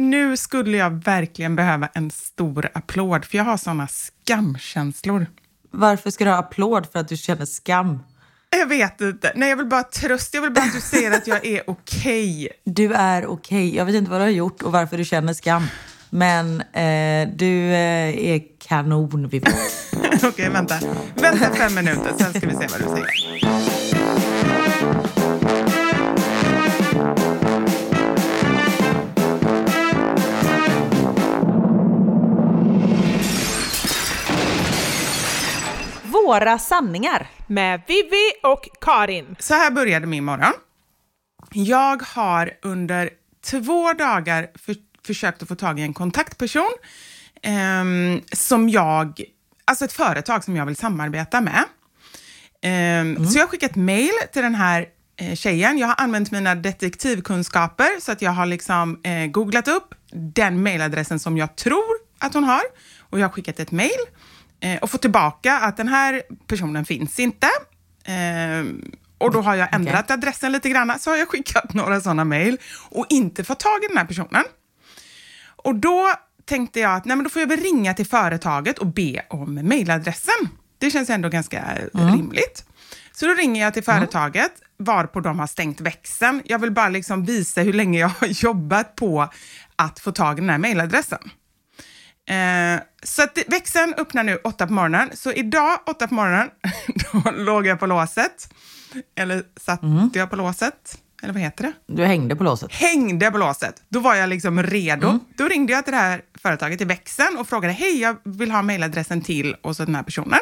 nu skulle jag verkligen behöva en stor applåd, för jag har såna skamkänslor. Varför ska du ha applåd för att du känner skam? Jag vet inte. Nej, jag vill bara trösta. Jag vill bara att du säger att jag är okej. Du är okej. Jag vet inte vad du har gjort och varför du känner skam. Men eh, du eh, är kanon, Vivi. Okej, vänta. Vänta fem minuter, sen ska vi se vad du säger. Våra sanningar. Med Vivi och Karin. Så här började min morgon. Jag har under två dagar för, försökt att få tag i en kontaktperson ehm, som jag, alltså ett företag som jag vill samarbeta med. Ehm, Så jag har skickat mail till den här eh, tjejen. Jag har använt mina detektivkunskaper så att jag har liksom eh, googlat upp den mailadressen som jag tror att hon har och jag har skickat ett mail eh, och fått tillbaka att den här personen finns inte. Ehm, och då har jag ändrat adressen lite grann, så har jag skickat några sådana mail och inte fått tag i den här personen. Och då tänkte jag att nej, men då får jag väl ringa till företaget och be om mailadressen. Det känns ändå ganska rimligt. Så då ringer jag till företaget, varpå de har stängt växeln. Jag vill bara liksom visa hur länge jag har jobbat på att få tag i den här mailadressen. Eh, så att växeln öppnar nu åtta på morgonen. Så idag åtta på morgonen, då låg jag på låset. Eller satt jag på låset? Eller vad heter det? Du hängde på låset. hängde på låset. Då var jag liksom redo. Då ringde jag till det här företaget i växeln och frågade, hej, jag vill ha mailadressen till och så den här personen.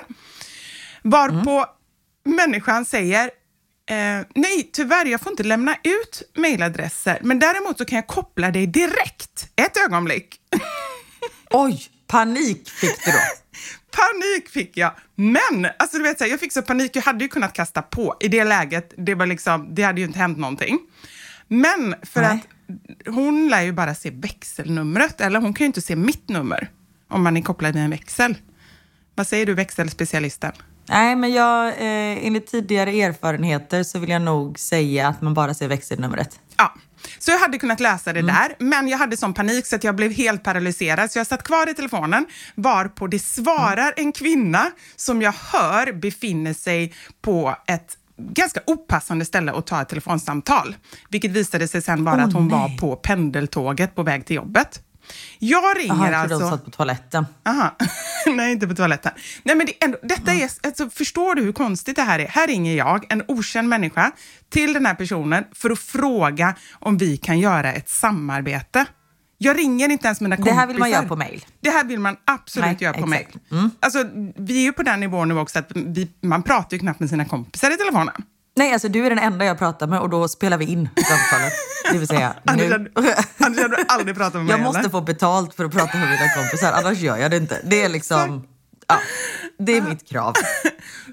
Varpå människan säger, eh, nej, tyvärr, jag får inte lämna ut mailadresser, men däremot så kan jag koppla dig direkt. Ett ögonblick. Oj, panik fick du då. Panik fick jag. Men, alltså du vet, så här, jag fick så panik, jag hade ju kunnat kasta på. I det läget, det, var liksom, det hade ju inte hänt någonting. Men för Nej. att hon lär ju bara se växelnumret, eller hon kan ju inte se mitt nummer om man är kopplad i en växel. Vad säger du, växelspecialisten? Nej, men jag, eh, enligt tidigare erfarenheter så vill jag nog säga att man bara ser växelnumret. Ja, så jag hade kunnat läsa det där, men jag hade sån panik så att jag blev helt paralyserad. Så jag satt kvar i telefonen, varpå det svarar en kvinna som jag hör befinner sig på ett ganska opassande ställe att ta ett telefonsamtal. Vilket visade sig sen vara Åh, att hon nej. var på pendeltåget på väg till jobbet. Jag ringer jag trodde alltså... hon satt på toaletten. Aha. Nej, inte på toaletten. Nej, men det, ändå, detta är, alltså, förstår du hur konstigt det här är? Här ringer jag, en okänd människa, till den här personen för att fråga om vi kan göra ett samarbete. Jag ringer inte ens mina Det kompisar. här vill man göra på mail. Det här vill man absolut Nej, göra på mail. exakt. Mm. Alltså, vi är ju på den nivån nu också att vi, man pratar ju knappt med sina kompisar i telefonen. Nej, alltså du är den enda jag pratar med och då spelar vi in samtalet. Det vill säga nu. annars hade du aldrig pratat med mig Jag måste heller. få betalt för att prata med mina kompisar, annars gör jag det inte. Det är liksom... Ja, det är mitt krav.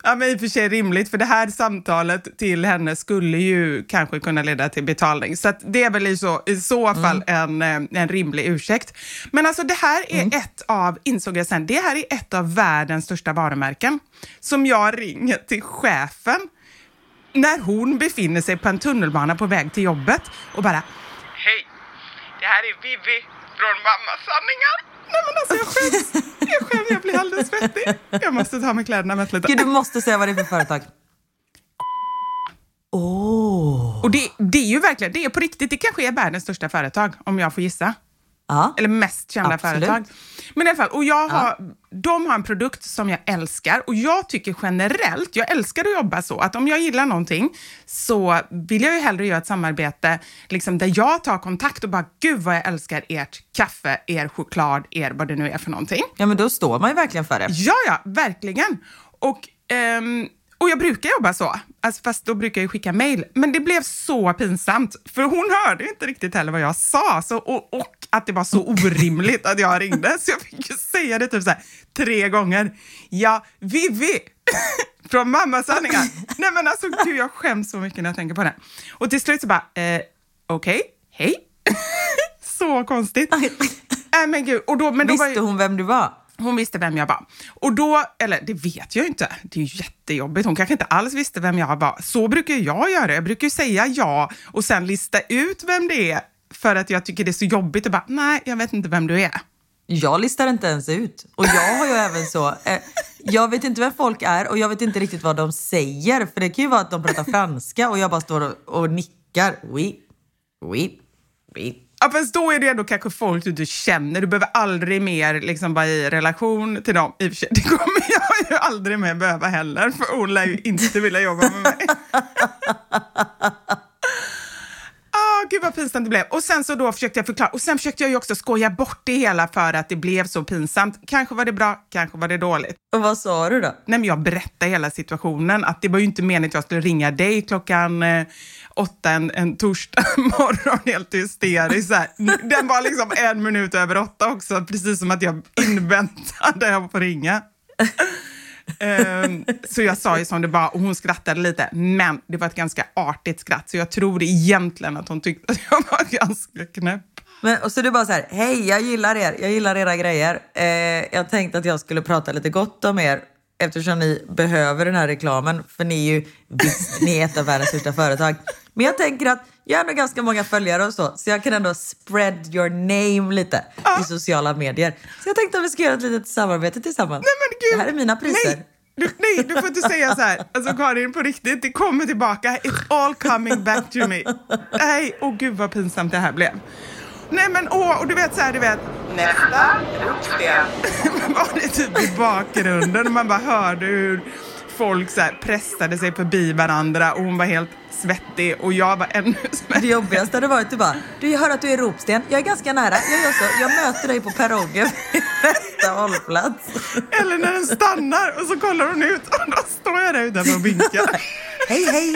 Ja, men i och för sig rimligt, för det här samtalet till henne skulle ju kanske kunna leda till betalning. Så det är väl i så, i så fall en, eh, en rimlig ursäkt. Men alltså det här är ett av, insåg jag sen, det här är ett av världens största varumärken som jag ringer till chefen när hon befinner sig på en tunnelbana på väg till jobbet och bara Hej, det här är Vivi från Mamma Sanningar. Nej men alltså jag skäms, jag skäms, jag blir alldeles svettig. Jag måste ta med kläderna vänta lite. Gud, du måste säga vad det är för företag. Åh! Och det, det är ju verkligen, det är på riktigt, det kanske är världens största företag om jag får gissa. Ja. Eller mest kända Absolut. företag. Men i alla fall, och jag har, de har en produkt som jag älskar och jag tycker generellt, jag älskar att jobba så, att om jag gillar någonting så vill jag ju hellre göra ett samarbete liksom, där jag tar kontakt och bara, gud vad jag älskar ert kaffe, er choklad, er vad det nu är för någonting. ja, men då står man ju verkligen för det. Ja, ja, verkligen. Och, ehm, och jag brukar jobba så, alltså, fast då brukar jag skicka mejl. Men det blev så pinsamt, för hon hörde inte riktigt heller vad jag sa. Så, och, och att det var så orimligt att jag ringde, så jag fick ju säga det typ så här, tre gånger. Ja, Vivi! Från Mammasanningar. Nej men alltså gud, jag skäms så mycket när jag tänker på det. Och till slut så bara, eh, okej, hej. så konstigt. Nej men gud, och då, men då Visste hon vem du var? Hon visste vem jag var. Och då, eller det vet jag ju inte, det är ju jättejobbigt. Hon kanske inte alls visste vem jag var. Så brukar jag göra. Jag brukar ju säga ja och sen lista ut vem det är för att jag tycker det är så jobbigt att bara, nej, jag vet inte vem du är. Jag listar inte ens ut. Och jag har ju även så... Eh, jag vet inte vem folk är och jag vet inte riktigt vad de säger. För det kan ju vara att de pratar franska och jag bara står och, och nickar. Oui, oui, oui. Ja, fast då är det ändå kanske folk du inte känner. Du behöver aldrig mer liksom vara i relation till dem. I och för sig, det kommer jag ju aldrig mer behöva heller, för hon lär ju inte vilja jobba med mig. Gud vad pinsamt det blev. Och sen så då försökte jag förklara. Och sen försökte jag ju också skoja bort det hela för att det blev så pinsamt. Kanske var det bra, kanske var det dåligt. Och vad sa du då? Nej, men jag berättade hela situationen. Att det var ju inte meningen att jag skulle ringa dig klockan eh, åtta en, en torsdag morgon helt hysteriskt. Så här. Den var liksom en minut över åtta också, precis som att jag inväntade att få ringa. Um, så jag sa ju som det var och hon skrattade lite, men det var ett ganska artigt skratt, så jag tror egentligen att hon tyckte att jag var ganska knäpp. Men, och så du bara så här, hej jag gillar er, jag gillar era grejer. Eh, jag tänkte att jag skulle prata lite gott om er eftersom ni behöver den här reklamen. För ni är ju, visst, ni är ett av världens största företag. Men jag tänker att jag har ändå ganska många följare och så, så jag kan ändå spread your name lite ah. i sociala medier. Så jag tänkte att vi ska göra ett litet samarbete tillsammans. Nej, men gud. Det här är mina priser. Nej. Du, nej, du får inte säga så här. Alltså Karin, på riktigt, det kommer tillbaka. It's all coming back to me. Nej, åh oh, gud vad pinsamt det här blev. Nej men åh, och du vet så här, du vet. Nästa ropsten. var det typ i bakgrunden. Man bara hörde hur folk så här pressade sig förbi varandra och hon var helt svettig och jag var ännu svettig. Det jobbigaste hade varit att bara, du jag hör att du är Ropsten, jag är ganska nära, jag gör så, jag möter dig på perrongen nästa hållplats. Eller när den stannar och så kollar hon ut och då står jag där utanför och vinkar. hej hej!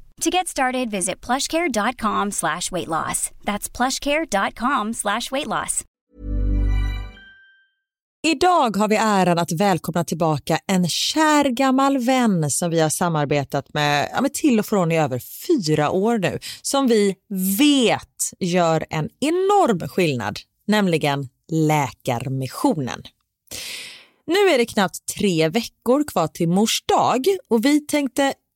To get started, visit plushcare.com slash weight loss. That's plushcare.com slash weight loss. Idag har vi äran att välkomna tillbaka en kär gammal vän som vi har samarbetat med, ja, med till och från i över fyra år nu. Som vi vet gör en enorm skillnad, nämligen Läkarmissionen. Nu är det knappt tre veckor kvar till mors dag och vi tänkte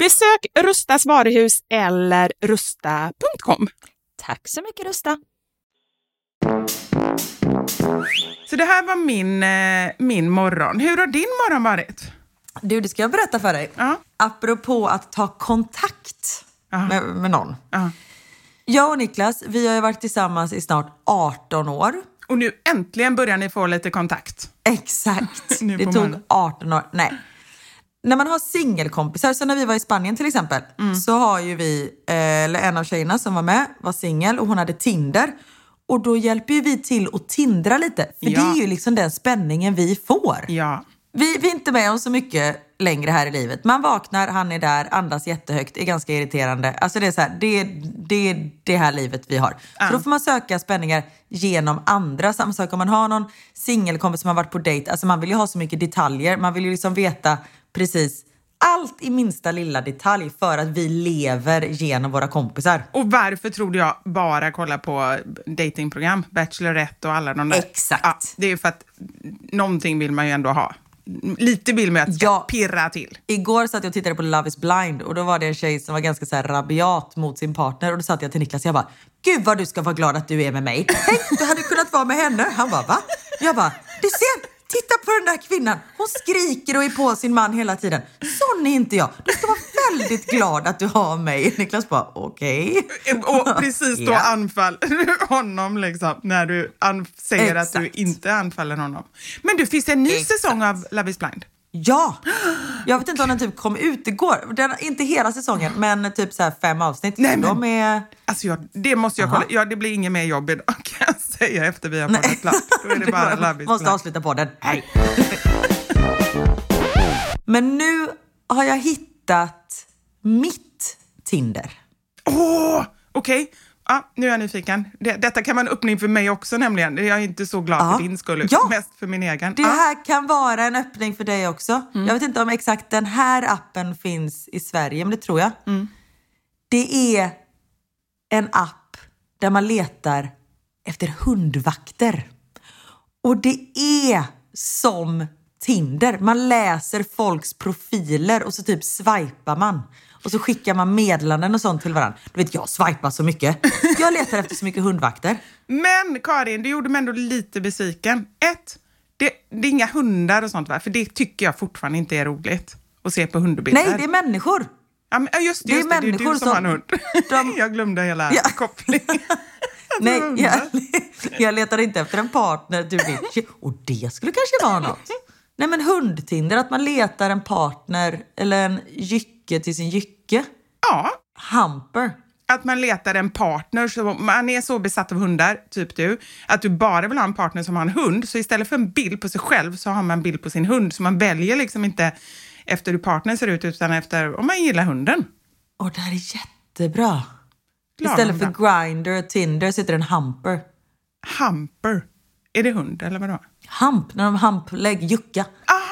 Besök Rustas varuhus eller rusta.com. Tack så mycket Rusta. Så det här var min, eh, min morgon. Hur har din morgon varit? Du, det ska jag berätta för dig. Ja. Apropå att ta kontakt med, med någon. Ja. Jag och Niklas, vi har ju varit tillsammans i snart 18 år. Och nu äntligen börjar ni få lite kontakt. Exakt. det tog man. 18 år. Nej, när man har singelkompisar, så när vi var i Spanien till exempel, mm. så har ju vi, eh, eller en av tjejerna som var med var singel och hon hade Tinder. Och då hjälper ju vi till att tindra lite, för ja. det är ju liksom den spänningen vi får. Ja. Vi, vi är inte med om så mycket längre här i livet. Man vaknar, han är där, andas jättehögt, är ganska irriterande. Alltså det är så här, det, det är det här livet vi har. Ja. Så då får man söka spänningar genom andra. Samma sak om man har någon singelkompis som har varit på dejt. Alltså man vill ju ha så mycket detaljer. Man vill ju liksom veta precis allt i minsta lilla detalj för att vi lever genom våra kompisar. Och varför trodde jag bara kolla på datingprogram, Bachelorette och alla de där? Exakt. Ja, det är för att någonting vill man ju ändå ha. Lite vill man ju att ska Ja. pirra till. Igår satt jag och tittade på Love is blind och då var det en tjej som var ganska så här rabiat mot sin partner och då satt jag till Niklas och jag bara Gud vad du ska vara glad att du är med mig. Tänk du hade kunnat vara med henne. Han bara va? Jag bara titta på den där kvinnan. Hon skriker och är på sin man hela tiden. Sån är inte jag. Du ska vara väldigt glad att du har mig. Niklas bara okej. Och precis då anfaller du honom liksom, när du säger att du Exakt. inte anfaller honom. Men du, finns det en ny Exakt. säsong av Love is blind? Ja! Jag vet inte om den typ kom ut igår. Den, inte hela säsongen men typ så fem avsnitt. Nej, men- De är... Alltså jag, det måste jag Aha. kolla. Ja, det blir inget mer jobb idag kan jag säga efter vi har poddat klart. Då är det bara is Måste avsluta podden. Hej! Men nu har jag hittat mitt Tinder. Åh, okej. Ja, nu är jag nyfiken. Det, detta kan vara en öppning för mig också nämligen. Jag är inte så glad Ja. för din skull, Ja. mest för min egen. Det Ja. här kan vara en öppning för dig också. Mm. Jag vet inte om exakt den här appen finns i Sverige, men det tror jag. Mm. Det är en app där man letar efter hundvakter. Och det är som Tinder. Man läser folks profiler och så typ swipar man. Och så skickar man meddelanden och sånt till varandra. Du vet, jag swipar så mycket. Jag letar efter så mycket hundvakter. Men Karin, du gjorde mig ändå lite besviken. Ett, det, det är inga hundar och sånt va? För det tycker jag fortfarande inte är roligt. Att se på hundbilder. Nej, det är människor. Ja, men, just det, det är just det, det är du som, som- har en hund. de- jag glömde hela Ja. kopplingen. Nej, jag, jag letar inte efter en partner till Richie. Och det skulle kanske vara något. Nej men hundtinder, att man letar en partner eller en jycke till sin jycke. Ja, Humper. att man letar en partner. Så man är så besatt av hundar, typ du, att du bara vill ha en partner som har en hund. Så istället för en bild på sig själv så har man en bild på sin hund. Så man väljer liksom inte efter hur partnern ser ut utan efter om man gillar hunden. Och det här är jättebra. Glada Istället för. Grindr och Tinder sitter en humper. Humper. Är det hund eller vadå? Hump, när de hamplägg, jucka. Aha!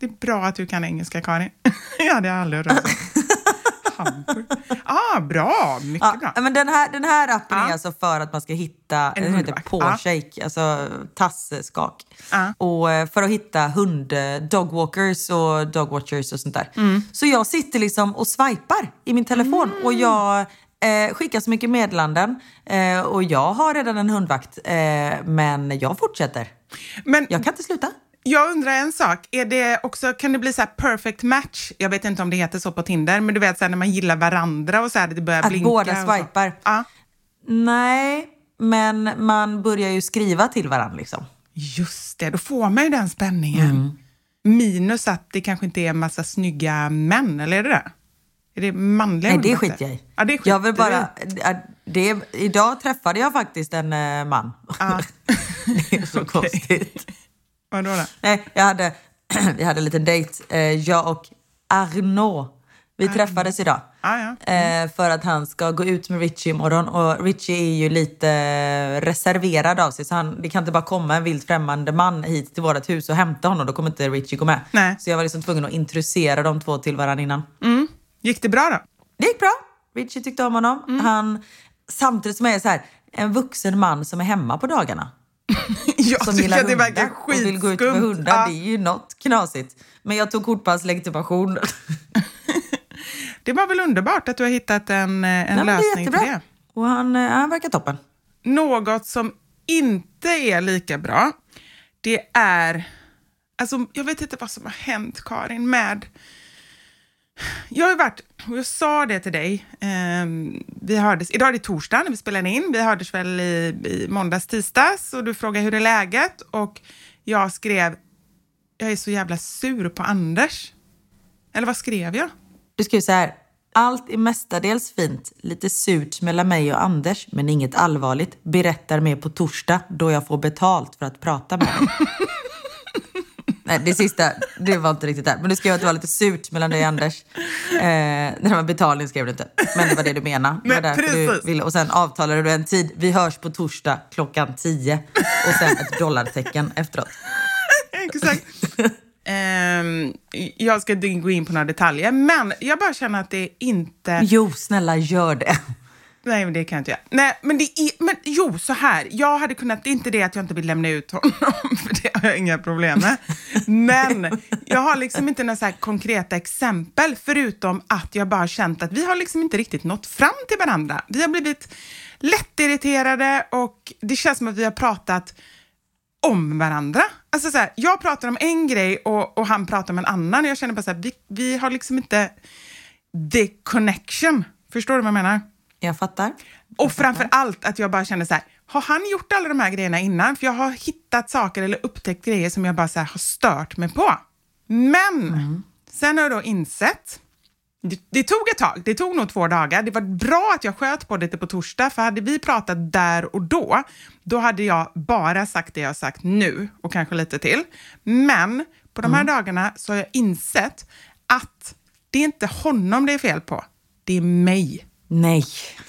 Det är bra att du kan engelska, Karin. jag hade aldrig hört talas om. Humper. Ah, bra! Mycket bra. Ja, men den, här, den här appen Ja. är alltså för att man ska hitta, den heter hundvakt. paw Ja. alltså tasseskak. Ja. Och eh, för att hitta hund, eh, dogwalkers och dogwatchers och sånt där. Mm. Så jag sitter liksom och swipar i min telefon och Mm. jag eh, skickar så mycket meddelanden. Eh, och jag har redan en hundvakt, eh, men jag fortsätter. Men Jag kan inte sluta. Jag undrar en sak. Är det också, kan det bli så här perfect match? Jag vet inte om det heter så på Tinder, men du vet så här, när man gillar varandra och så här, det börjar Att blinka. båda och så. swipar. Ja, Nej, men man börjar ju skriva till varandra liksom. just det. Då får man ju den spänningen. Mm. Minus att det kanske inte är en massa snygga män, eller är det det? Är det manliga Nej, det skiter jag i. Ja, det skiter jag vill bara, det, idag träffade jag faktiskt en eh, man. Ja. det är så Okej. konstigt. Vadå då? Nej, jag hade, vi hade en liten dejt, eh, jag och Arnaud. Vi träffades idag. Ah, ja. Eh, för att han ska gå ut med Richie imorgon. Och Richie är ju lite reserverad av sig. Så han, det kan inte bara komma en vilt främmande man hit till vårt hus och hämta honom. Då kommer inte Richie gå med. Nej. Så jag var liksom tvungen att introducera de två till varandra innan. Gick det bra då? Det gick bra. Richie tyckte om honom. Mm. Han, samtidigt som jag är så här, en vuxen man som är hemma på dagarna. Jag Som tycker gillar att det verkar och vill gå ut med hundar. Ja. Det är ju något knasigt. Men jag tog kort på hans legitimation. Det var väl underbart att du har hittat en, eh, en Ja, men det lösning till det. Och han, eh, han verkar toppen. Något som inte är lika bra, det är... Alltså, jag vet inte vad som har hänt, Karin, med... Jag har varit, och jag sa det till dig, ehm, vi hördes, idag är det torsdag när vi spelar in, vi hördes väl i, i måndags, tisdags och du frågade hur är läget och jag skrev, jag är så jävla sur på Anders. Eller vad skrev jag? Du skriver så här. Allt är mestadels fint. Lite surt mellan mig och Anders, men inget allvarligt. Berättar mer på torsdag då jag får betalt för att prata med dig. Nej, det sista, det var inte riktigt där. Men du skrev att det var lite surt mellan dig och Anders. Eh, det var betalning skrev du inte. Men det var det du menade. Det var du ville. Och sen avtalade du en tid. Vi hörs på torsdag klockan 10. Och sen ett dollartecken efteråt. Exakt. Ehm, jag ska inte gå in på några detaljer, men jag bara känner att det inte... Jo, snälla gör det. Nej, men det kan jag inte göra. Nej, men, det är, men jo, så här. Jag hade kunnat, det är inte det att jag inte vill lämna ut honom, för det har jag inga problem med. Men jag har liksom inte några så här konkreta exempel, förutom att jag bara har känt att vi har liksom inte riktigt nått fram till varandra. Vi har blivit lättirriterade och det känns som att vi har pratat om varandra. Alltså så här, jag pratar om en grej och, och han pratar om en annan. Jag känner bara så här, vi, vi har liksom inte the connection. Förstår du vad jag menar? Jag fattar. Och framför allt att jag bara känner så här, har han gjort alla de här grejerna innan? För jag har hittat saker eller upptäckt grejer som jag bara så här, har stört mig på. Men sen har jag då insett, det, det tog ett tag, det tog nog två dagar. Det var bra att jag sköt på det på torsdag, för hade vi pratat där och då, då hade jag bara sagt det jag sagt nu och kanske lite till. Men på de här dagarna så har jag insett att det är inte honom det är fel på, det är mig. Nej.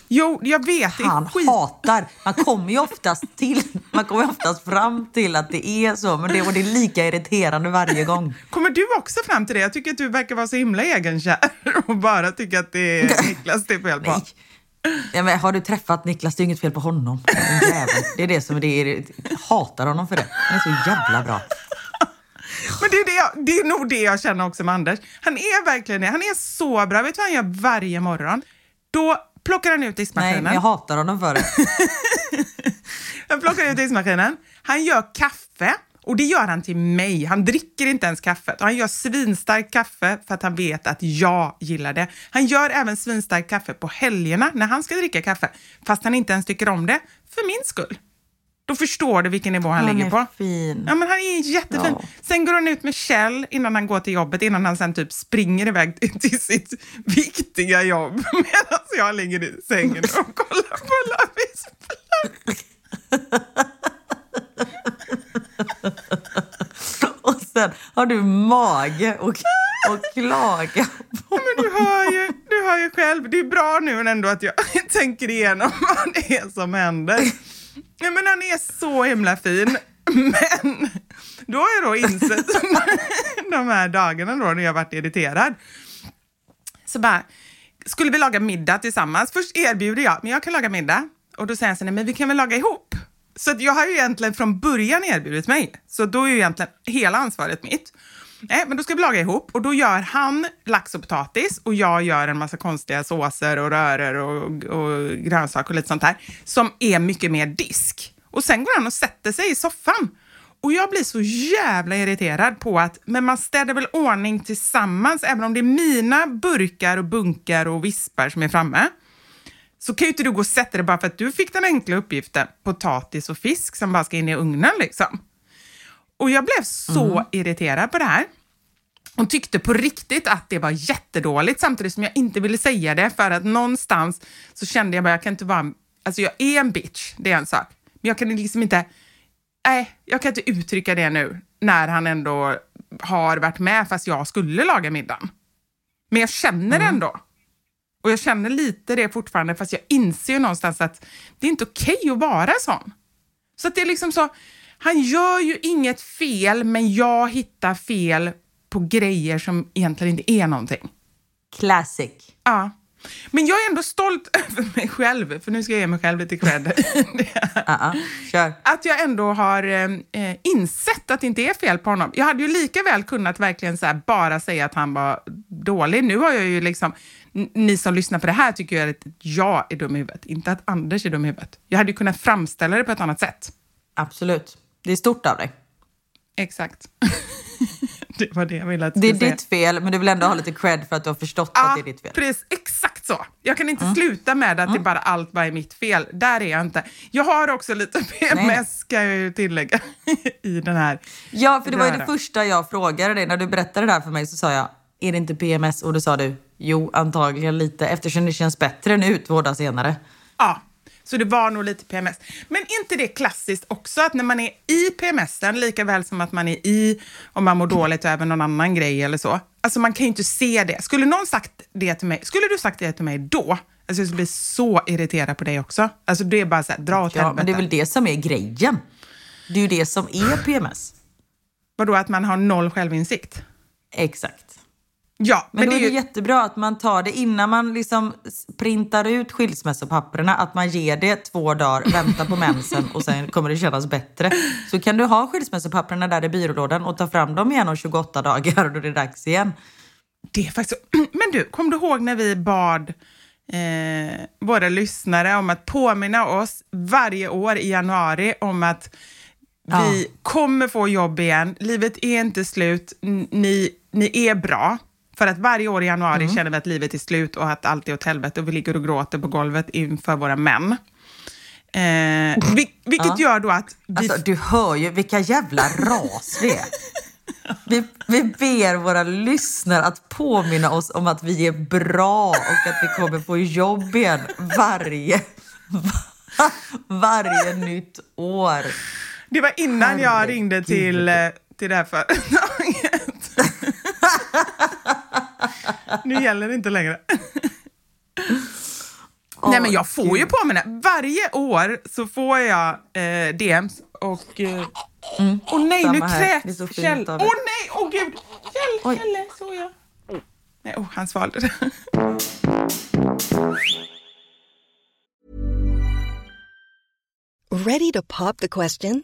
Jo, jag vet. Han skit. hatar. Man kommer ju oftast till, man kommer oftast fram till att det är så, men det, och det är lika irriterande varje gång. Kommer du också fram till det? Jag tycker att du verkar vara så himla egenkär och bara tycker att det är Niklas det är fel på. Nej. Ja, men har du träffat Niklas, det är inget fel på honom. Det är det som det. är- Jag hatar honom för det. Han är så jävla bra. Men det är, det, jag, det är nog det jag känner också med Anders. Han är verkligen det. Han är så bra. Vet du vad han gör varje morgon? Då plockar han ut Nej, diskmaskinen. men jag hatar honom för det. Han plockar ut diskmaskinen. Han gör kaffe och det gör han till mig. Han dricker inte ens kaffet. Och han gör svinstarkt kaffe för att han vet att jag gillar det. Han gör även svinstarkt kaffe på helgerna när han ska dricka kaffe, fast han inte ens tycker om det, för min skull. Då förstår du vilken nivå han, Han ligger är på. fin. Ja, men han är jättefin. Ja. Sen går han ut med Kjell innan han går till jobbet, innan han sen typ springer iväg till- sitt viktiga jobb medan jag ligger i sängen och kollar på Love is. Och sen har du mage och, och klaga på... Men du hör, ju, du hör ju själv, det är bra nu ändå att jag tänker igenom vad det är som händer. Nej men han är så himla fin. Men då har jag då insett de här dagarna då när jag varit irriterad. Så bara, skulle vi laga middag tillsammans? Först erbjuder jag, men jag kan laga middag. Och då säger han så här, nej men vi kan väl laga ihop? Så att jag har ju egentligen från början erbjudit mig. Så då är ju egentligen hela ansvaret mitt. Nej, men då ska vi laga ihop och då gör han lax och potatis och jag gör en massa konstiga såser och röror och, och grönsaker och lite sånt här som är mycket mer disk. Och sen går han och sätter sig i soffan och jag blir så jävla irriterad på att men man städar väl ordning tillsammans även om det är mina burkar och bunkar och vispar som är framme så kan ju inte du gå och sätta dig bara för att du fick den enkla uppgiften potatis och fisk som bara ska in i ugnen liksom. Och jag blev så irriterad på det här och tyckte på riktigt att det var jättedåligt samtidigt som jag inte ville säga det för att någonstans så kände jag bara jag kan inte vara, alltså jag är en bitch, det är en sak, men jag kan liksom inte, nej, jag kan inte uttrycka det nu när han ändå har varit med fast jag skulle laga middagen. Men jag känner det ändå. Och jag känner lite det fortfarande fast jag inser ju någonstans att det är inte okej att vara sån. Så att det är liksom så, han gör ju inget fel men jag hittar fel på grejer som egentligen inte är någonting. Classic. Ja. Men jag är ändå stolt över mig själv, för nu ska jag ge mig själv lite cred. Uh-uh. Kör. att jag ändå har eh, insett att det inte är fel på honom. Jag hade ju lika väl kunnat verkligen så bara säga att han var dålig. Nu har jag ju liksom, ni som lyssnar på det här tycker ju att jag är dum i huvudet, inte att Anders är dum i huvudet. Jag hade ju kunnat framställa det på ett annat sätt. Absolut. Det är stort av dig. Exakt. det var det jag ville att Det är säga. ditt fel, men du vill ändå ha lite cred för att du har förstått att det är ditt fel. Precis, exakt så. Jag kan inte sluta med att det bara allt bara är mitt fel. Där är jag inte. Jag har också lite PMS, ska jag ju tillägga, i den här. Ja, för det var ju det första jag frågade dig. När du berättade det här för mig så sa jag, är det inte PMS? Och då sa du, jo antagligen lite eftersom det känns bättre nu två dagar senare. Ja, så det var nog lite PMS. Men inte det klassiskt också att när man är i PMSen, lika väl som att man är i om man mår dåligt över någon annan grej eller så. Alltså man kan ju inte se det. Skulle någon sagt det till mig, skulle du sagt det till mig då? Alltså jag skulle bli så irriterad på dig också. Alltså det är bara så här, dra åt Ja, helvete. men det är väl det som är grejen. Det är ju det som är PMS. Vadå, att man har noll självinsikt? Exakt. Ja, Men, men, då det är är det ju... jättebra att man tar det innan man liksom printar ut skilsmässopapperna. Att man ger det två dagar, väntar på mensen och sen kommer det kännas bättre. Så kan du ha skilsmässopapperna där i byrålådan och ta fram dem igen om 28 dagar och då är det dags igen. Det är faktiskt. Men du, kom du ihåg när vi bad eh, våra lyssnare om att påminna oss varje år i januari om att vi kommer få jobb igen, livet är inte slut, ni, ni är bra. För att varje år i januari Mm. känner vi att livet är slut och att allt är åt helvete och vi ligger och gråter på golvet inför våra män. Eh, vil, vilket gör då att vi Alltså, du hör ju vilka jävla ras vi är. Vi, vi ber våra lyssnare att påminna oss om att vi är bra och att vi kommer få jobb igen varje, varje nytt år. Det var innan jag Herregud. ringde till, eh, till det här företaget. nu gäller det inte längre. Nej men jag får ju påminna. Varje år så får jag eh, DMs och... Eh, Åh nej, nu samma så kräks Kjell. Åh er. nej, åh gud! Kjell, Oj. Kjelle, så jag. Nej, oh, han svalde det. Ready to pop the question?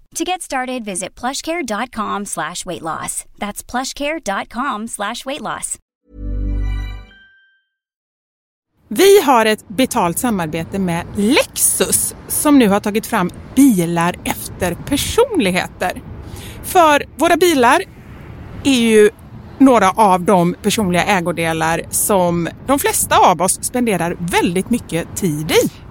To get started, visit plushcare.com slash weight loss. That's plushcare.com slash weight loss. Vi har ett betalt samarbete med Lexus som nu har tagit fram bilar efter personligheter. För våra bilar är ju några av de personliga ägodelar som de flesta av oss spenderar väldigt mycket tid i.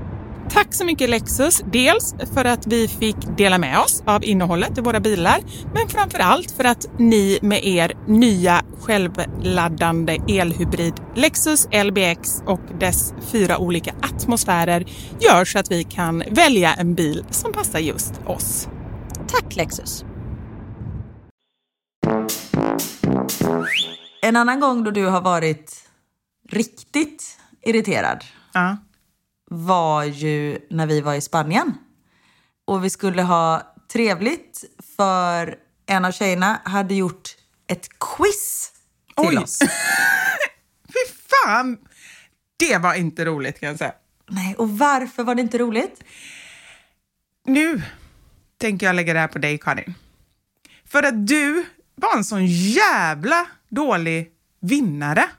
Tack så mycket Lexus, dels för att vi fick dela med oss av innehållet i våra bilar, men framför allt för att ni med er nya självladdande elhybrid Lexus LBX och dess fyra olika atmosfärer gör så att vi kan välja en bil som passar just oss. Tack Lexus! En annan gång då du har varit riktigt irriterad Ja. Var ju när vi var i Spanien. Och vi skulle ha trevligt för en av tjejerna hade gjort ett quiz till Oj. oss. Fy fan! Det var inte roligt kan jag säga. Nej, och varför var det inte roligt? Nu tänker jag lägga det här på dig Karin. För att du var en sån jävla dålig vinnare.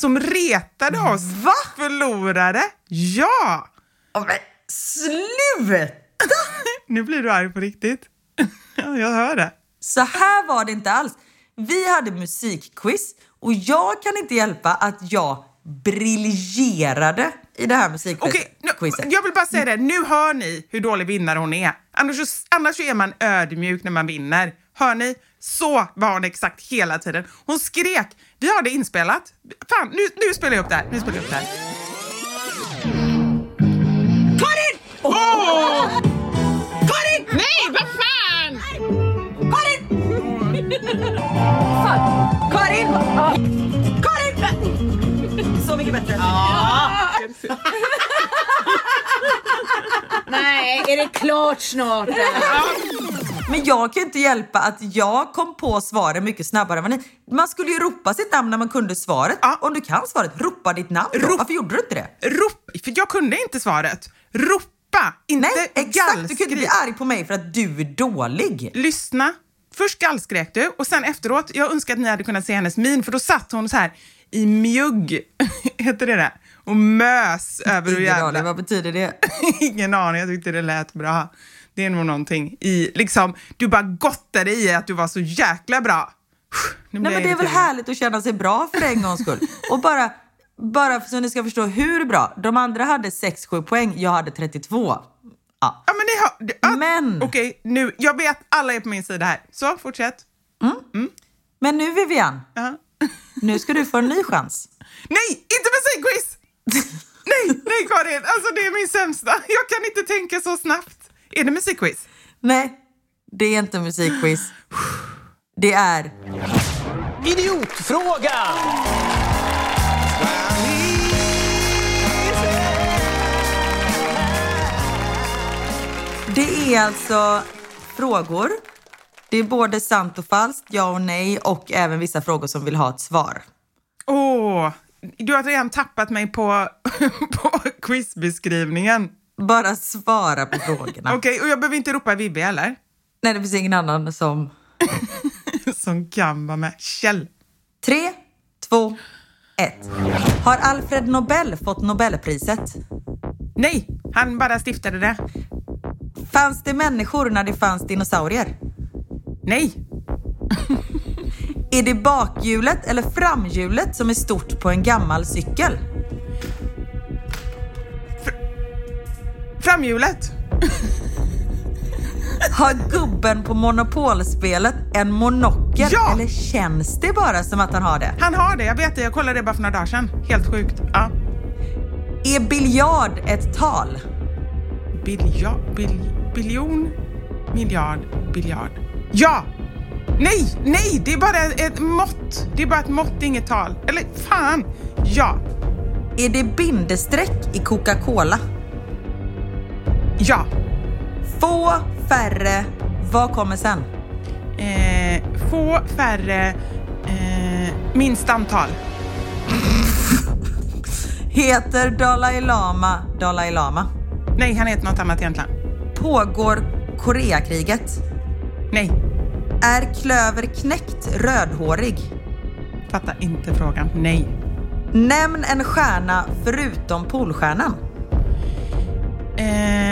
Som retade oss Va? förlorare. Ja! Oh, men sluta! Nu blir du arg på riktigt. Ja, jag hör det. Så här var det inte alls. Vi hade musikquiz och jag kan inte hjälpa att jag briljerade i det här musikquizet. Nu, jag vill bara säga det. Nu hör ni hur dålig vinnare hon är. Annars, annars är man ödmjuk när man vinner. Hör ni? Så var hon exakt hela tiden. Hon skrek. Vi har det inspelat. Fan, nu, nu spelar jag upp det här. Nu spelar jag upp det här. Karin! Åh! Karin! Nej, vad fan! Karin! Karin! Så mycket bättre. Nej, är det klart snart? Men jag kan ju inte hjälpa att jag kom på svaren mycket snabbare än vad ni. Man skulle ju ropa sitt namn när man kunde svaret. Ja. Om du kan svaret, ropa ditt namn. Rop- Varför gjorde du inte det? Rop, för jag kunde inte svaret. Ropa, inte Nej, exakt. Du kan inte bli arg på mig för att du är dålig. Lyssna. Först gallskrek du och sen efteråt, jag önskar att ni hade kunnat se hennes min för då satt hon så här i mjugg, heter det det? Och mös över hur Ingen aning, jävla... vad betyder det? Ingen aning, jag tyckte det lät bra. Nog någonting i, liksom, du bara gottade i att du var så jäkla bra. Nej men det är väl härligt att känna sig bra för en gångs skull. Och bara, bara så ni ska förstå hur bra. De andra hade 6-7 poäng, jag hade 32. Ja. Ja, men ni har... ja, Men- Okej, nu. Jag vet alla är på min sida här. Så, fortsätt. Men nu Vivian, Ja. nu ska du få en ny chans. Nej, inte musikquiz! nej, nej Karin. Alltså det är min sämsta. Jag kan inte tänka så snabbt. Är det musikquiz? Nej, det är inte musikquiz. Det är Idiotfrågan! Det är alltså frågor. Det är både sant och falskt, ja och nej och även vissa frågor som vill ha ett svar. Åh, du har redan tappat mig på, på quizbeskrivningen. Bara svara på frågorna. Okej, och jag behöver inte ropa Vivi eller? Nej, det finns ingen annan som... Som kan vara med. Kjell. Tre, två, ett. Har Alfred Nobel fått Nobelpriset? Nej, han bara stiftade det. Fanns det människor när det fanns dinosaurier? Nej, Är det bakhjulet eller framhjulet som är stort på en gammal cykel? Framhjulet. Har gubben på monopolspelet en monokel Ja! eller känns det bara som att han har det? Han har det, jag vet det. Jag kollade det bara för några dagar sedan. Helt sjukt. Ja. Är biljard ett tal? Bilja, bil, biljon, miljard, biljard. Ja! Nej, nej, det är bara ett mått. Det är bara ett mått, inget tal. Eller fan, ja, Är det bindestreck i Coca-Cola? Ja. Få färre, vad kommer sen? Eh, få färre, eh, minst antal. Heter Dalai Lama Dalai Lama? Nej, han heter något annat egentligen. Pågår Koreakriget? Nej, Är klöver knäckt rödhårig? fattar inte frågan. Nej. Nämn en stjärna förutom Polstjärnan. Eh,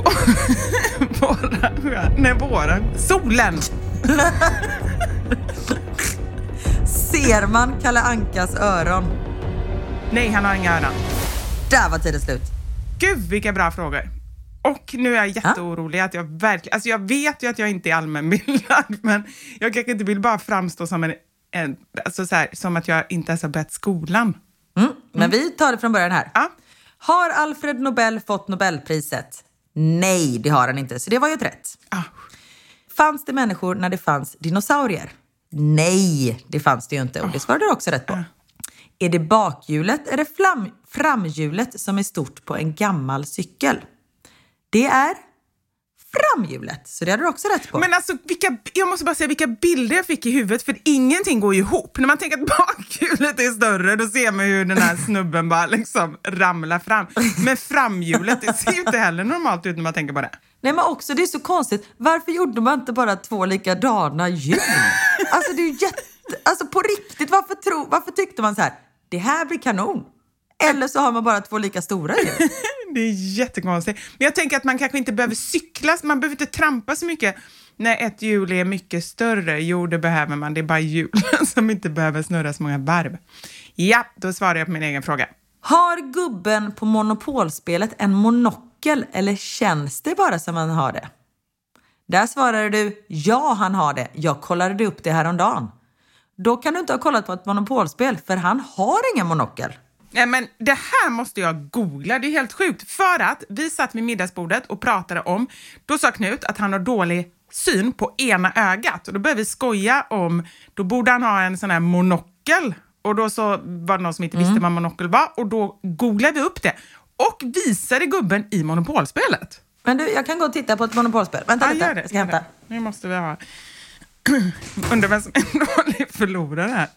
våra, nej, våran. Solen. Ser man Kalle Ankas öron? Nej, han har inga öron. Där var tiden slut. Gud vilka bra frågor. Och nu är jag jätteorolig att jag verkligen, alltså jag vet ju att jag inte är allmänbildad, men jag kanske inte vill bara framstå som en, en alltså så här, som att jag inte ens har börjat skolan. Mm. Men vi tar det från början här. Ja. Har Alfred Nobel fått Nobelpriset? Nej, det har han inte, så det var ju ett rätt. Ah. Fanns det människor när det fanns dinosaurier? Nej, det fanns det ju inte och det svarade du också rätt på. Är det bakhjulet eller fram, framhjulet som är stort på en gammal cykel? Det är framhjulet, så det hade du också rätt på. Men alltså, vilka, jag måste bara säga vilka bilder jag fick i huvudet, för ingenting går ju ihop. När man tänker att bakhjulet är större, då ser man hur den här snubben bara liksom ramlar fram. Men framhjulet, det ser ju inte heller normalt ut när man tänker på det. Nej men också det är så konstigt, varför gjorde man inte bara två likadana djur? Alltså det är ju jätte... Alltså på riktigt, varför, tro, varför tyckte man så här, det här blir kanon? Eller så har man bara två lika stora djur. Det är jättekonstigt. Men jag tänker att man kanske inte behöver cykla, man behöver inte trampa så mycket när ett hjul är mycket större. Jo, det behöver man. Det är bara hjulen som inte behöver snurra så många varv. Ja, då svarar jag på min egen fråga. Har gubben på monopolspelet en monokel eller känns det bara som han har det? Där svarade du ja, han har det. Jag kollade upp det häromdagen. Då kan du inte ha kollat på ett monopolspel för han har ingen monokel. Nej, men det här måste jag googla, det är helt sjukt. För att vi satt vid middagsbordet och pratade om, då sa Knut att han har dålig syn på ena ögat. Och då började vi skoja om, då borde han ha en sån här monokel. Och då så var det någon som inte visste vad monokel var och då googlade vi upp det och visade gubben i monopolspelet. Men du, jag kan gå och titta på ett monopolspel. Vänta Ja, lite, det. jag ska hämta. Nu måste vi ha... Undrar vem som är en dålig förlorare här.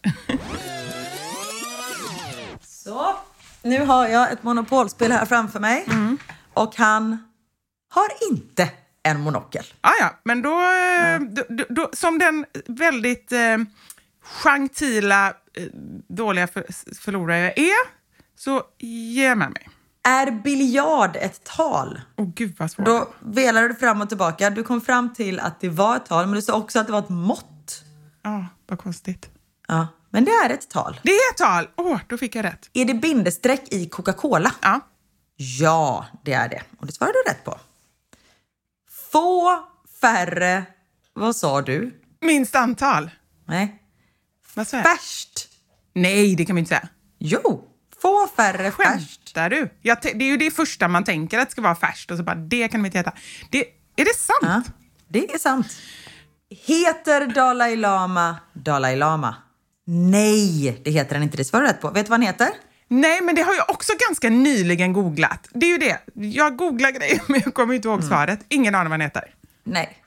Så, nu har jag ett monopolspel här framför mig. Och han har inte en monokel. Ah, ja, men då, eh, då, då, då, som den väldigt eh, gentila, eh, dåliga för, förlorare jag är, så jag med mig. Är biljard ett tal? Åh gud vad svårt. Då velade du fram och tillbaka. Du kom fram till att det var ett tal, men du sa också att det var ett mått. Ja, vad konstigt. Ja, men det är ett tal. Det är ett tal! Åh, då fick jag rätt. Är det bindestreck i Coca-Cola? Ja. Ja, det är det. Och det svarade du rätt på. Få färre, vad sa du? Minst antal. Nej. Vad sa jag? Färst. Nej, det kan man inte säga. Jo, få färre färst. Skämtar du? Jag det är ju det första man tänker att det ska vara färskt och så bara, det kan de inte heta. Det, är det sant? Ja, det är sant. Heter Dalai Lama Dalai Lama? Nej, det heter han inte. Det svarar rätt på. Vet du vad han heter? Nej, men det har jag också ganska nyligen googlat. Det är ju det. Jag googlar grejer, men jag kommer inte ihåg Mm. svaret. Ingen aning vad han heter. Nej.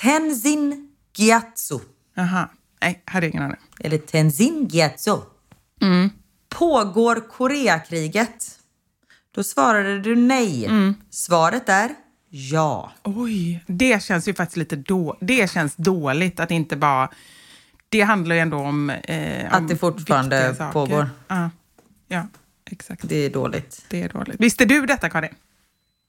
Tenzin Gyatso. Aha. Nej, hade ingen aning. Eller Tenzin Gyatso. Mm. Pågår Koreakriget? Då svarade du nej. Mm. Svaret är ja. Oj, det känns ju faktiskt lite då. Det känns dåligt att inte bara... Det handlar ju ändå om... Eh, Att det fortfarande pågår. Ja, ja, exakt. Det är dåligt. Det är dåligt. Visste du detta, Karin?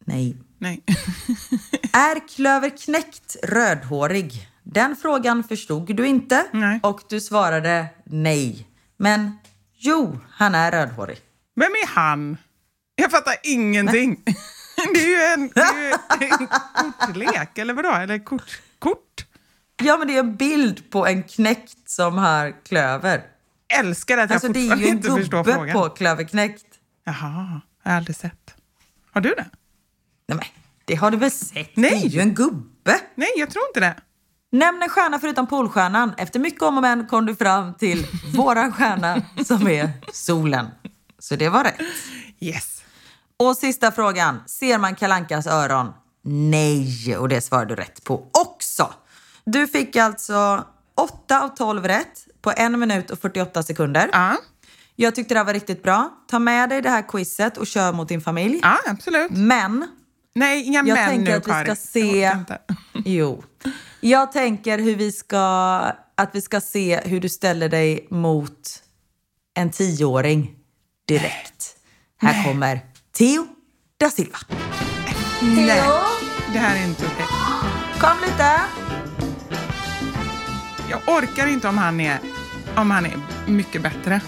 Nej. Nej. Är Klöver Knäckt rödhårig? Den frågan förstod du inte Nej. och du svarade nej. Men jo, han är rödhårig. Vem är han? Jag fattar ingenting. Det är ju en, det är en kortlek, eller vadå? Eller kort? Kort? Ja, men det är en bild på en knäckt som har klöver. Älskar att jag Alltså det är fortfarande ju en inte förstår gubbe frågan. på Klöver Knäckt. Jaha, jag har aldrig sett. Har du det? Nej, men det har du väl sett? Nej. Det är ju en gubbe. Nej, jag tror inte det. Nämn en stjärna förutom Polstjärnan. Efter mycket om och men kom du fram till våran stjärna som är solen. Så det var rätt. Yes. Och sista frågan. Ser man Kalankas öron? Nej, och det svarade du rätt på också. Du fick alltså 8 av 12 rätt på en minut och 48 sekunder. Ja, Jag tyckte det här var riktigt bra. Ta med dig det här quizet och kör mot din familj. ja absolut. Men Nej, inga jag män tänker nu, att vi ska Karin. se... Jo. Jag tänker hur vi ska... Att vi ska se hur du ställer dig mot en tioåring direkt. Här kommer Theo da Silva. Nej, det här är inte okej. Kom lite! Jag orkar inte om han är, om han är mycket bättre.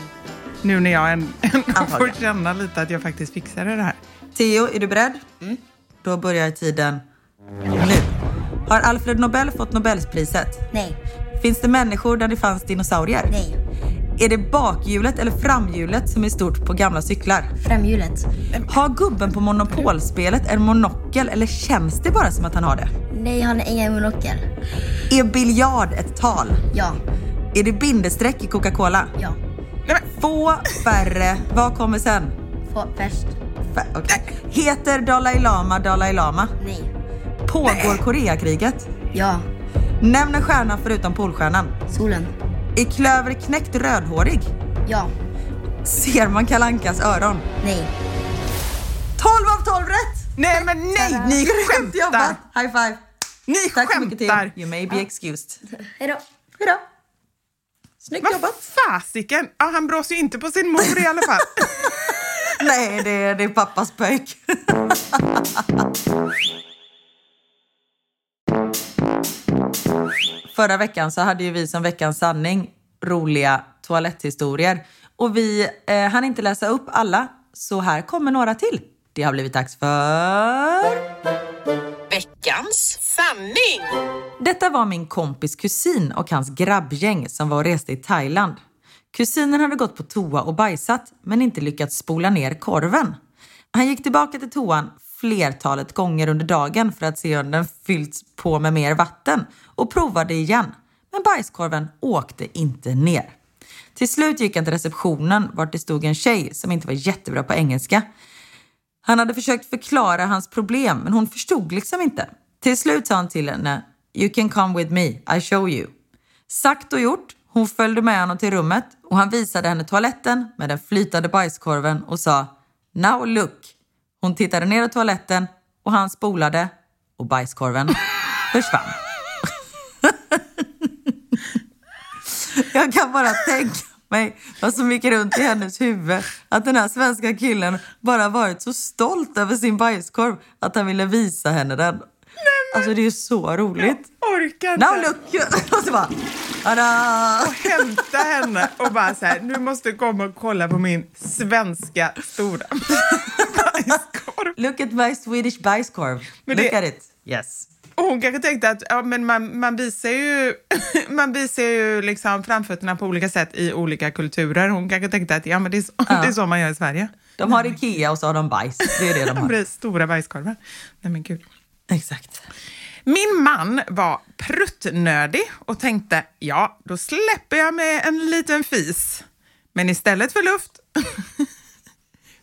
Nu när jag än- ändå får känna lite att jag faktiskt fixade det här. Theo, är du beredd? Mm. Då börjar tiden nu. Har Alfred Nobel fått Nobelspriset? Nej. Finns det människor där det fanns dinosaurier? Nej. Är det bakhjulet eller framhjulet som är stort på gamla cyklar? Framhjulet. Har gubben på Monopolspelet en monokel eller känns det bara som att han har det? Nej, han har ingen monokel. Är biljard ett tal? Ja. Är det bindestreck i Coca-Cola? Ja. Få färre, vad kommer sen? Få först. Fär, okej. Heter Dalai Lama Dalai Lama? Nej. Pågår Koreakriget? Ja. Nämn en stjärna förutom Polstjärnan. Solen. Är Klöver knäckt rödhårig? Ja. Ser man Kalankas öron? Nej. 12 av 12 rätt! nej, men nej, ni Grymt jobbat! skämtar! High five! Ni Tack så mycket till. skämtar! You may be excused. Hej då. Hejdå! Snyggt Vad jobbat! fasiken! Ja, han brås ju inte på sin mor i alla fall. Nej, det är, det är pappas pöjk. Förra veckan så hade ju vi som veckans sanning roliga toaletthistorier. Och vi eh, hann inte läsa upp alla, så här kommer några till. Det har blivit dags för... Veckans sanning! Detta var min kompis kusin och hans grabbgäng som var och reste i Thailand. Kusinen hade gått på toa och bajsat men inte lyckats spola ner korven. Han gick tillbaka till toan flertalet gånger under dagen för att se om den fyllts på med mer vatten och provade igen. Men bajskorven åkte inte ner. Till slut gick han till receptionen vart det stod en tjej som inte var jättebra på engelska. Han hade försökt förklara hans problem men hon förstod liksom inte. Till slut sa han till henne You can come with me, I show you. Sagt och gjort, hon följde med honom till rummet och han visade henne toaletten med den flytande bajskorven och sa Now look. Hon tittade ner i toaletten och han spolade och bajskorven försvann. Jag kan bara tänka mig vad som gick runt i hennes huvud. Att den här svenska killen bara varit så stolt över sin bajskorv att han ville visa henne den. Alltså det är så roligt. Orkar inte. Now look! Och så bara... Tada! och hämta henne och bara så här, nu måste du komma och kolla på min svenska stora bajskorv. Look at my Swedish bajskorv. Men Look det- at it. Yes. Och hon kanske tänkte att ja, men man, man visar ju, man visar ju liksom framfötterna på olika sätt i olika kulturer. Hon kanske tänkte att ja, men det, är så, det är så man gör i Sverige. De har Ikea och så har de bajs. Det är det de har. stora bajskorvar. Nej men gud. Exakt. Min man var pruttnödig och tänkte, ja, då släpper jag med en liten fis. Men istället för luft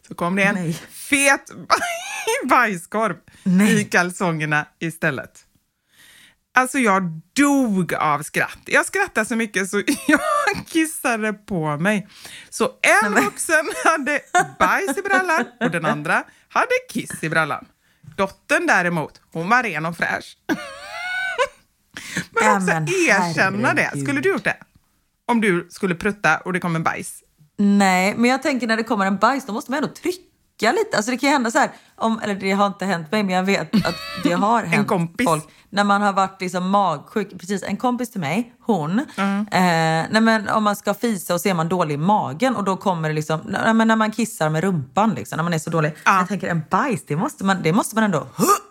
så kom det en Nej. fet bajskorv Nej. i kalsongerna istället. Alltså jag dog av skratt. Jag skrattade så mycket så jag kissade på mig. Så en vuxen hade bajs i brallan och den andra hade kiss i brallan. Dottern däremot, hon var ren och fräsch. Men Ja, också erkänna det. Skulle du gjort det? Om du skulle prutta och det kom en bajs? Nej, men jag tänker när det kommer en bajs, då måste man ändå trycka lite. Alltså det kan ju hända så här, om, eller det har inte hänt mig, men jag vet att det har hänt kompis. folk. När man har varit liksom magsjuk, precis en kompis till mig, hon, Mm. eh, nej men om man ska fisa och så är man dålig i magen och då kommer det liksom, nej men när man kissar med rumpan liksom, när man är så dålig. Ja. Jag tänker en bajs, det måste man, det måste man ändå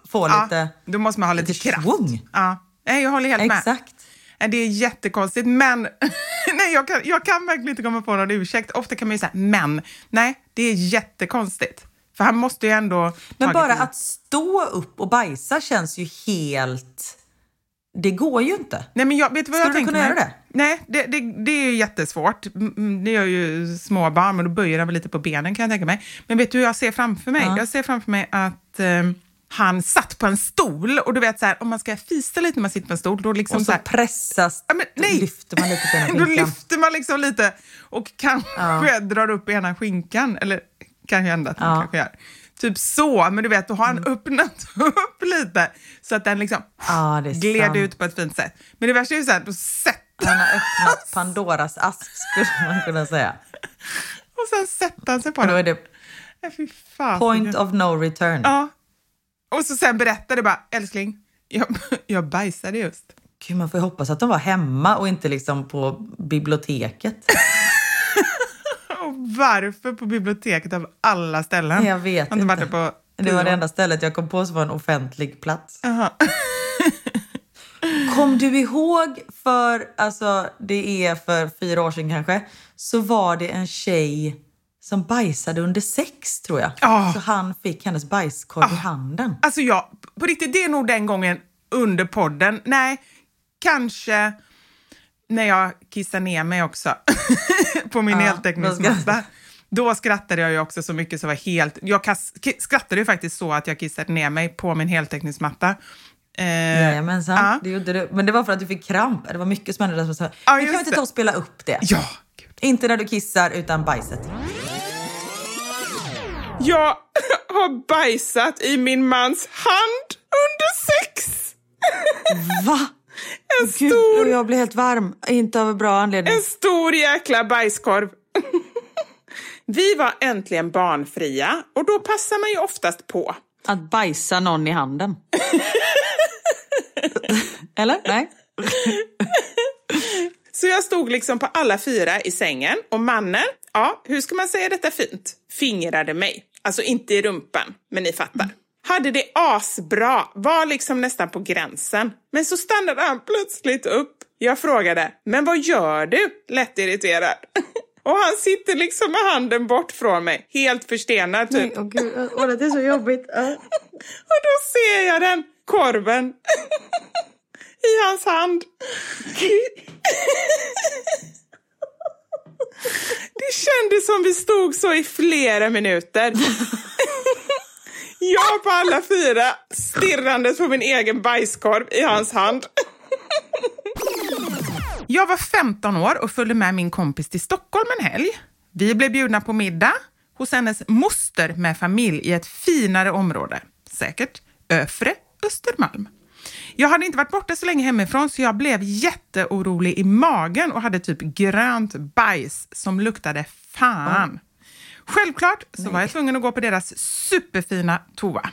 få Ja, lite, då måste man ha lite, lite kraft. Ja. Nej, jag håller helt med. exakt. Nej, Det är jättekonstigt, men nej, jag, kan, jag kan verkligen inte komma på någon ursäkt. Ofta kan man ju säga men. Nej, det är jättekonstigt. För han måste ju ändå... Men bara att stå upp och bajsa känns ju helt... Det går ju inte. Nej, men jag, vet du vad Skulle jag du kunna mig? göra det? Nej, det, det, det är ju jättesvårt. Det gör ju små barn, men då böjer han väl lite på benen kan jag tänka mig. Men vet du hur jag ser framför mig? Jag ser framför mig att eh, han satt på en stol och du vet så här, om man ska fisa lite när man sitter på en stol, då liksom Och så så här, pressas, Ja, men nej. då lyfter man lite på ena Då skinkan. lyfter man liksom lite och kanske drar upp ena skinkan. Eller kan ju hända att man Ja. kanske gör. Typ så, men du vet, då har han öppnat upp lite så att den liksom Ja, gled sant. ut på ett fint sätt. Men det värsta är ju så här, då sätter Han har öppnat Pandoras ask skulle man kunna säga. och sen sätter han sig på Och då är den. det point of no return. Ja. Och så sen berättar det bara, älskling, jag, jag bajsade just. Gud, man får ju hoppas att de var hemma och inte liksom på biblioteket. Och varför på biblioteket av alla ställen? Jag vet inte varit på Det var det enda stället jag kom på som var en offentlig plats. Kom du ihåg för, alltså det är för fyra år sedan kanske, så var det en tjej som bajsade under sex tror jag. Ja. Så han fick hennes bajskorv i handen. Alltså jag, på riktigt, det är nog den gången under podden. Nej, kanske när jag kissar ner mig också på min Ja, heltäckningsmatta. Då skrattade jag ju också så mycket så var helt... Jag skrattade ju faktiskt så att jag kissade ner mig på min heltäckningsmatta. Eh, Jajamensan, ja. det gjorde du. Men det var för att du fick kramp. Det var mycket som hände där. som Ja, kan vi inte ta och spela upp det. Ja, gud. Inte när du kissar, utan bajset. Jag har bajsat i min mans hand under sex. Va? En Gud, stor, jag blir helt varm. Inte av en bra anledning. en stor jäkla bajskorv. Vi var äntligen barnfria och då passar man ju oftast på. Att bajsa någon i handen. Eller? Nej? Så jag stod liksom på alla fyra i sängen och mannen, ja, hur ska man säga detta fint, fingrade mig. Alltså inte i rumpan, men ni fattar. Hade det asbra, var liksom nästan på gränsen. Men så stannade han plötsligt upp. Jag frågade, men vad gör du? Lätt irriterad. Och han sitter liksom med handen bort från mig, helt förstenad typ. Åh gud, åh, det är så jobbigt. Och då ser jag den korven i hans hand. Det kändes som vi stod så i flera minuter. Jag på alla fyra, stirrandes på min egen bajskorv i hans hand. Jag var 15 år och följde med min kompis till Stockholm en helg. Vi blev bjudna på middag hos hennes moster med familj i ett finare område. Säkert Öfre Östermalm. Jag hade inte varit borta så länge hemifrån så jag blev jätteorolig i magen och hade typ grönt bajs som luktade fan. Självklart så var jag tvungen att gå på deras superfina toa.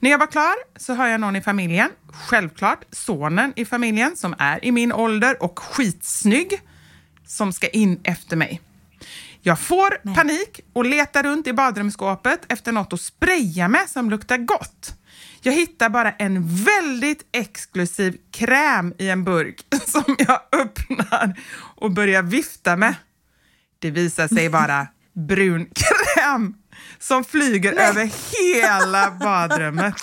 När jag var klar så hör jag någon i familjen, självklart sonen i familjen som är i min ålder och skitsnygg, som ska in efter mig. Jag får panik och letar runt i badrumsskåpet efter något att spraya med som luktar gott. Jag hittar bara en väldigt exklusiv kräm i en burk som jag öppnar och börjar vifta med. Det visar sig vara brun kräm som flyger över hela badrummet.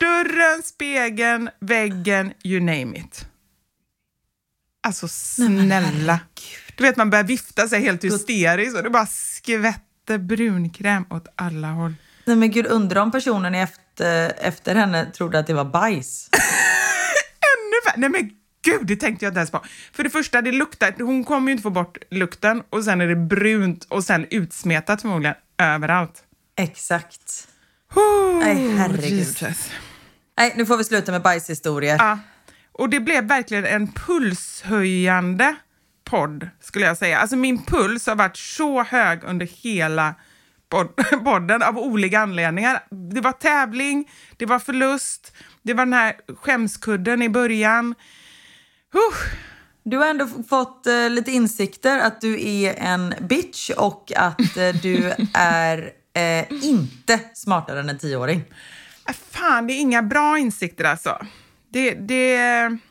Dörren, spegeln, väggen, you name it. Alltså snälla. Du vet man börjar vifta sig helt hysteriskt och det bara skvätter brunkräm åt alla håll. Nej men gud, undrar om personen efter, efter henne trodde att det var bajs. Ännu värre. Nej men gud, det tänkte jag inte ens på. För det första, det luktar, hon kommer ju inte få bort lukten och sen är det brunt och sen utsmetat förmodligen överallt. Exakt. Oh, Nej, herregud. Jesus. Nej, nu får vi sluta med bajshistorier. Ja. Och det blev verkligen en pulshöjande podd, skulle jag säga. Alltså min puls har varit så hög under hela podden av olika anledningar. Det var tävling, det var förlust, det var den här skämskudden i början. Huh. Du har ändå fått eh, lite insikter att du är en bitch och att eh, du är eh, inte smartare än en tioåring. Äh, fan, det är inga bra insikter alltså. Det... det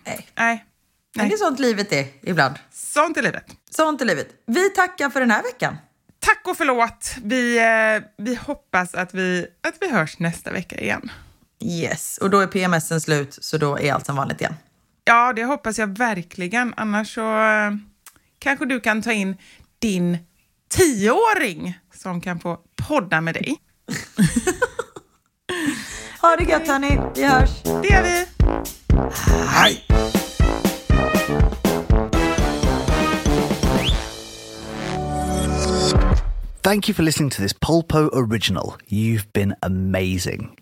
Nej. nej. Men det är sånt livet är ibland. Sånt är livet. Sånt är livet. Vi tackar för den här veckan. Tack och förlåt. Vi, eh, vi hoppas att vi, att vi hörs nästa vecka igen. Yes, och då är PMSen slut så då är allt som vanligt igen. Ja, det hoppas jag verkligen. Annars så eh, kanske du kan ta in din tioåring som kan få podda med dig. Ha det gött hörni, vi hörs. Det gör vi. Hej! Thank you for listening to this Polpo original. You've been amazing.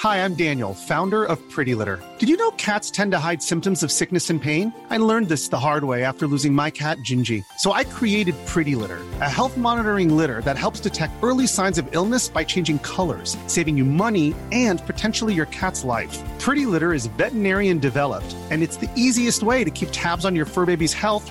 Hi, I'm Daniel, founder of Pretty Litter. Did you know cats tend to hide symptoms of sickness and pain? I learned this the hard way after losing my cat, Gingy. So I created Pretty Litter, a health monitoring litter that helps detect early signs of illness by changing colors, saving you money and potentially your cat's life. Pretty Litter is veterinarian developed, and it's the easiest way to keep tabs on your fur baby's health